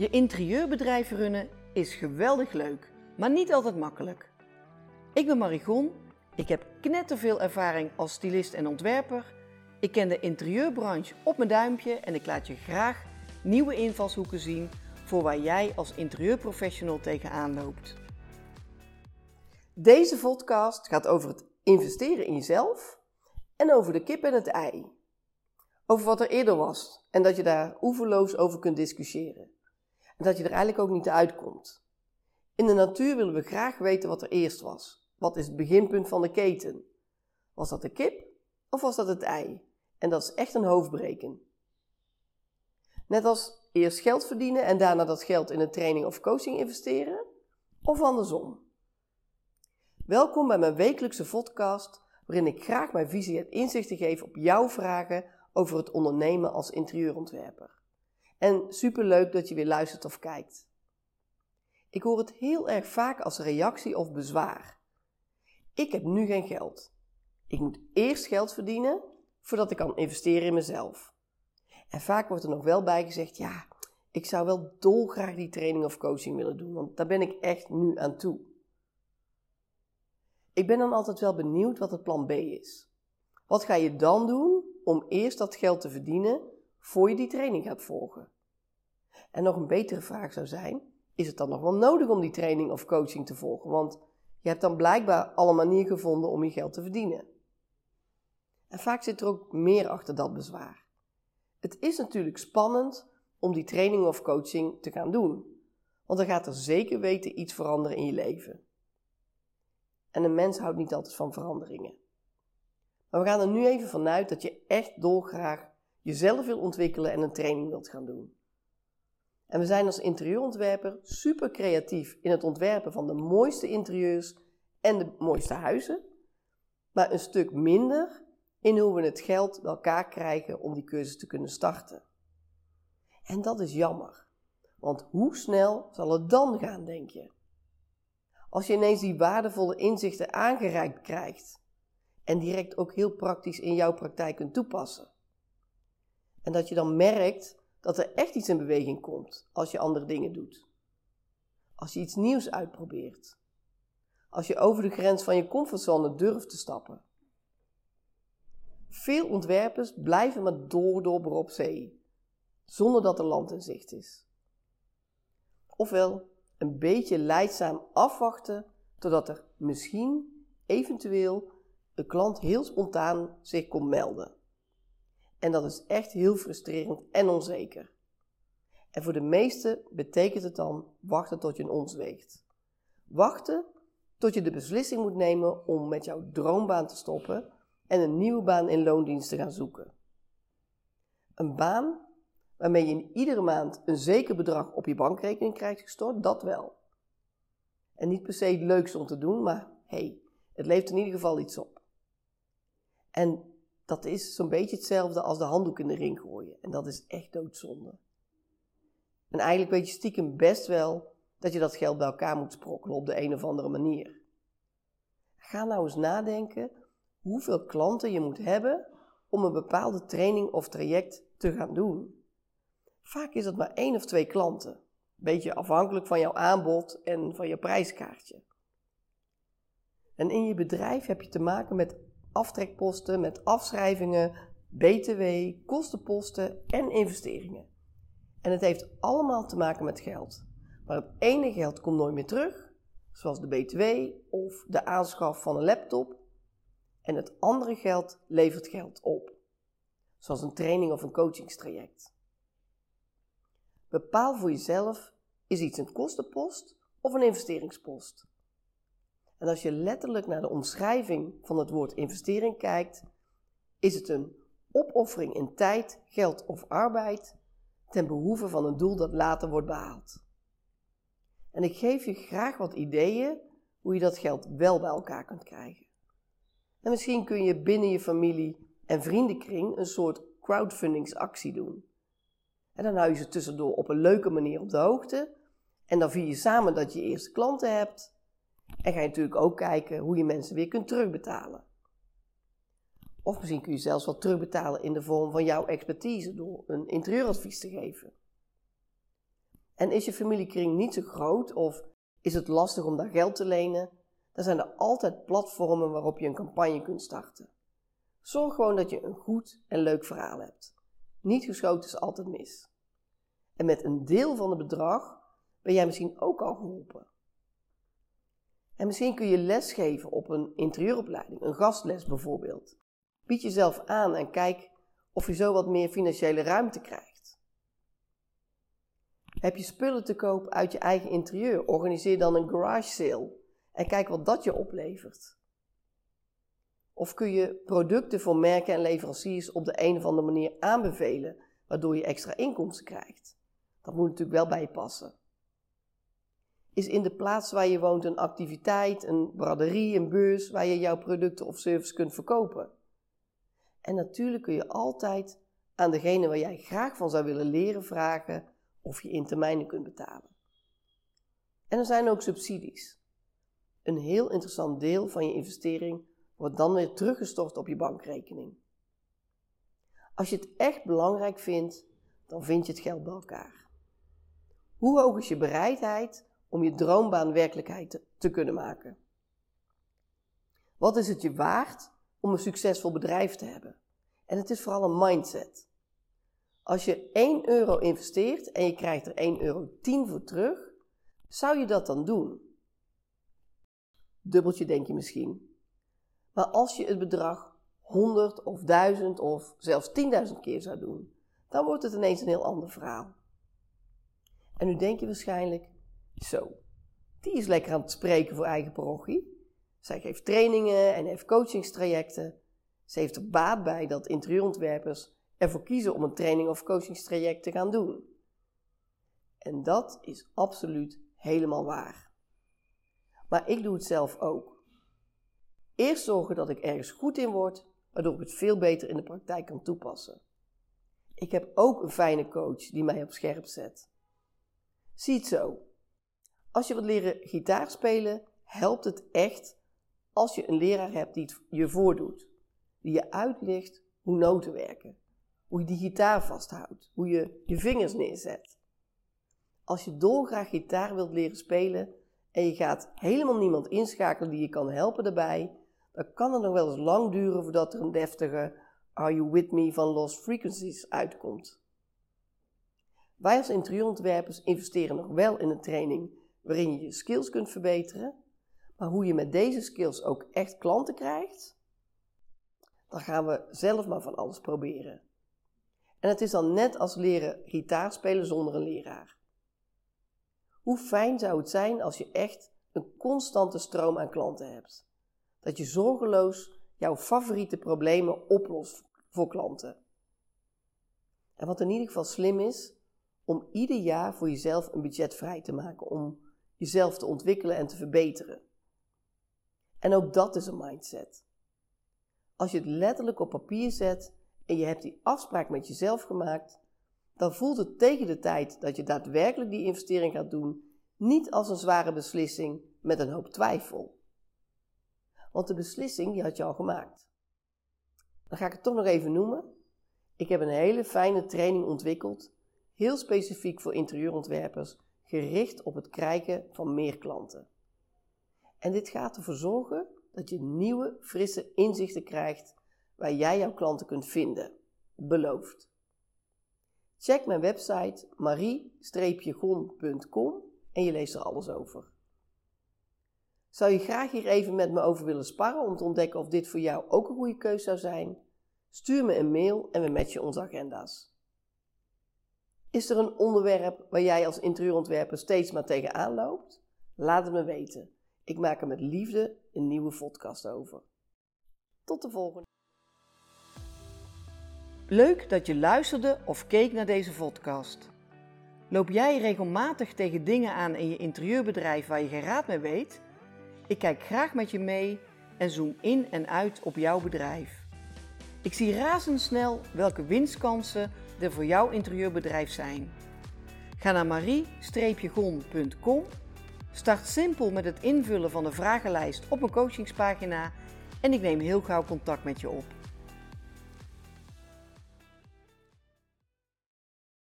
Je interieurbedrijf runnen is geweldig leuk, maar niet altijd makkelijk. Ik ben Marigon, ik heb knetterveel ervaring als stylist en ontwerper. Ik ken de interieurbranche op mijn duimpje en ik laat je graag nieuwe invalshoeken zien voor waar jij als interieurprofessional tegenaan loopt. Deze podcast gaat over het investeren in jezelf en over de kip en het ei. Over wat er eerder was en dat je daar oeverloos over kunt discussiëren. En dat je er eigenlijk ook niet uitkomt. In de natuur willen we graag weten wat er eerst was. Wat is het beginpunt van de keten? Was dat de kip of was dat het ei? En dat is echt een hoofdbreken. Net als eerst geld verdienen en daarna dat geld in een training of coaching investeren? Of andersom? Welkom bij mijn wekelijkse podcast, waarin ik graag mijn visie en inzichten geef op jouw vragen over het ondernemen als interieurontwerper. En superleuk dat je weer luistert of kijkt. Ik hoor het heel erg vaak als reactie of bezwaar. Ik heb nu geen geld. Ik moet eerst geld verdienen voordat ik kan investeren in mezelf. En vaak wordt er nog wel bij gezegd: ja, ik zou wel dolgraag die training of coaching willen doen, want daar ben ik echt nu aan toe. Ik ben dan altijd wel benieuwd wat het plan B is. Wat ga je dan doen om eerst dat geld te verdienen voor je die training gaat volgen? En nog een betere vraag zou zijn: is het dan nog wel nodig om die training of coaching te volgen? Want je hebt dan blijkbaar alle manieren gevonden om je geld te verdienen. En vaak zit er ook meer achter dat bezwaar. Het is natuurlijk spannend om die training of coaching te gaan doen, want dan gaat er zeker weten iets veranderen in je leven. En een mens houdt niet altijd van veranderingen. Maar we gaan er nu even vanuit dat je echt dolgraag jezelf wil ontwikkelen en een training wilt gaan doen. En we zijn als interieurontwerper super creatief in het ontwerpen van de mooiste interieurs en de mooiste huizen, maar een stuk minder in hoe we het geld bij elkaar krijgen om die cursus te kunnen starten. En dat is jammer, want hoe snel zal het dan gaan, denk je? Als je ineens die waardevolle inzichten aangereikt krijgt en direct ook heel praktisch in jouw praktijk kunt toepassen. En dat je dan merkt dat er echt iets in beweging komt als je andere dingen doet. Als je iets nieuws uitprobeert. Als je over de grens van je comfortzone durft te stappen. Veel ontwerpers blijven maar doordobberen op zee, zonder dat er land in zicht is. Ofwel een beetje leidzaam afwachten totdat er misschien, eventueel, een klant heel spontaan zich komt melden. En dat is echt heel frustrerend en onzeker. En voor de meesten betekent het dan wachten tot je een ons weegt. Wachten tot je de beslissing moet nemen om met jouw droombaan te stoppen en een nieuwe baan in loondienst te gaan zoeken. Een baan waarmee je iedere maand een zeker bedrag op je bankrekening krijgt gestort, dat wel. En niet per se het leukste om te doen, maar hey, het levert in ieder geval iets op. En dat is zo'n beetje hetzelfde als de handdoek in de ring gooien. En dat is echt doodzonde. En eigenlijk weet je stiekem best wel dat je dat geld bij elkaar moet sprokkelen op de een of andere manier. Ga nou eens nadenken hoeveel klanten je moet hebben om een bepaalde training of traject te gaan doen. Vaak is het maar één of twee klanten, beetje afhankelijk van jouw aanbod en van je prijskaartje. En in je bedrijf heb je te maken met aftrekposten, met afschrijvingen, BTW, kostenposten en investeringen. En het heeft allemaal te maken met geld. Maar het ene geld komt nooit meer terug, zoals de BTW of de aanschaf van een laptop. En het andere geld levert geld op, zoals een training of een coachingstraject. Bepaal voor jezelf, is iets een kostenpost of een investeringspost? En als je letterlijk naar de omschrijving van het woord investering kijkt, is het een opoffering in tijd, geld of arbeid ten behoeve van een doel dat later wordt behaald. En ik geef je graag wat ideeën hoe je dat geld wel bij elkaar kunt krijgen. En misschien kun je binnen je familie en vriendenkring een soort crowdfundingsactie doen. En dan hou je ze tussendoor op een leuke manier op de hoogte. En dan vier je samen dat je eerste klanten hebt. En ga je natuurlijk ook kijken hoe je mensen weer kunt terugbetalen. Of misschien kun je zelfs wat terugbetalen in de vorm van jouw expertise door een interieuradvies te geven. En is je familiekring niet zo groot of is het lastig om daar geld te lenen? Dan zijn er altijd platformen waarop je een campagne kunt starten. Zorg gewoon dat je een goed en leuk verhaal hebt. Niet geschoten is altijd mis. En met een deel van het bedrag ben jij misschien ook al geholpen. En misschien kun je lesgeven op een interieuropleiding, een gastles bijvoorbeeld. Bied jezelf aan en kijk of je zo wat meer financiële ruimte krijgt. Heb je spullen te koop uit je eigen interieur? Organiseer dan een garage sale en kijk wat dat je oplevert. Of kun je producten voor merken en leveranciers op de een of andere manier aanbevelen, waardoor je extra inkomsten krijgt? Dat moet natuurlijk wel bij je passen. Is in de plaats waar je woont een activiteit, een braderie, een beurs waar je jouw producten of service kunt verkopen? En natuurlijk kun je altijd aan degene waar jij graag van zou willen leren vragen of je in termijnen kunt betalen. En er zijn ook subsidies. Een heel interessant deel van je investering wordt dan weer teruggestort op je bankrekening. Als je het echt belangrijk vindt, dan vind je het geld bij elkaar. Hoe hoog is je bereidheid om je droombaan werkelijkheid te, kunnen maken? Wat is het je waard om een succesvol bedrijf te hebben? En het is vooral een mindset. Als je 1 euro investeert en je krijgt er 1,10 euro voor terug, zou je dat dan doen? Dubbeltje denk je misschien. Maar als je het bedrag 100 of 1000 of zelfs 10.000 keer zou doen, dan wordt het ineens een heel ander verhaal. En nu denk je waarschijnlijk, zo, die is lekker aan het spreken voor eigen parochie. Zij geeft trainingen en heeft coachingstrajecten. Ze heeft er baat bij dat interieurontwerpers ervoor kiezen om een training of coachingstraject te gaan doen. En dat is absoluut helemaal waar. Maar ik doe het zelf ook. Eerst zorgen dat ik ergens goed in word, waardoor ik het veel beter in de praktijk kan toepassen. Ik heb ook een fijne coach die mij op scherp zet. Zie het zo. Als je wilt leren gitaar spelen, helpt het echt als je een leraar hebt die het je voordoet. Die je uitlegt hoe noten werken, hoe je die gitaar vasthoudt, hoe je je vingers neerzet. Als je dolgraag gitaar wilt leren spelen en je gaat helemaal niemand inschakelen die je kan helpen daarbij, dan kan het nog wel eens lang duren voordat er een deftige Are You With Me van Lost Frequencies uitkomt. Wij als interieurontwerpers investeren nog wel in een training waarin je je skills kunt verbeteren, maar hoe je met deze skills ook echt klanten krijgt, dan gaan we zelf maar van alles proberen. En het is dan net als leren gitaar spelen zonder een leraar. Hoe fijn zou het zijn als je echt een constante stroom aan klanten hebt? Dat je zorgeloos jouw favoriete problemen oplost voor klanten. En wat in ieder geval slim is, om ieder jaar voor jezelf een budget vrij te maken om jezelf te ontwikkelen en te verbeteren. En ook dat is een mindset. Als je het letterlijk op papier zet en je hebt die afspraak met jezelf gemaakt, dan voelt het tegen de tijd dat je daadwerkelijk die investering gaat doen niet als een zware beslissing met een hoop twijfel. Want de beslissing die had je al gemaakt. Dan ga ik het toch nog even noemen. Ik heb een hele fijne training ontwikkeld, heel specifiek voor interieurontwerpers, gericht op het krijgen van meer klanten. En dit gaat ervoor zorgen dat je nieuwe, frisse inzichten krijgt waar jij jouw klanten kunt vinden. Beloofd. Check mijn website marie-gon.com en je leest er alles over. Zou je graag hier even met me over willen sparren om te ontdekken of dit voor jou ook een goede keuze zou zijn? Stuur me een mail en we matchen onze agenda's. Is er een onderwerp waar jij als interieurontwerper steeds maar tegenaan loopt? Laat het me weten. Ik maak er met liefde een nieuwe podcast over. Tot de volgende. Leuk dat je luisterde of keek naar deze podcast. Loop jij regelmatig tegen dingen aan in je interieurbedrijf waar je geen raad mee weet? Ik kijk graag met je mee en zoom in en uit op jouw bedrijf. Ik zie razendsnel welke winstkansen er voor jouw interieurbedrijf zijn. Ga naar marie-gon.com Start simpel met het invullen van de vragenlijst op een coachingspagina en ik neem heel gauw contact met je op.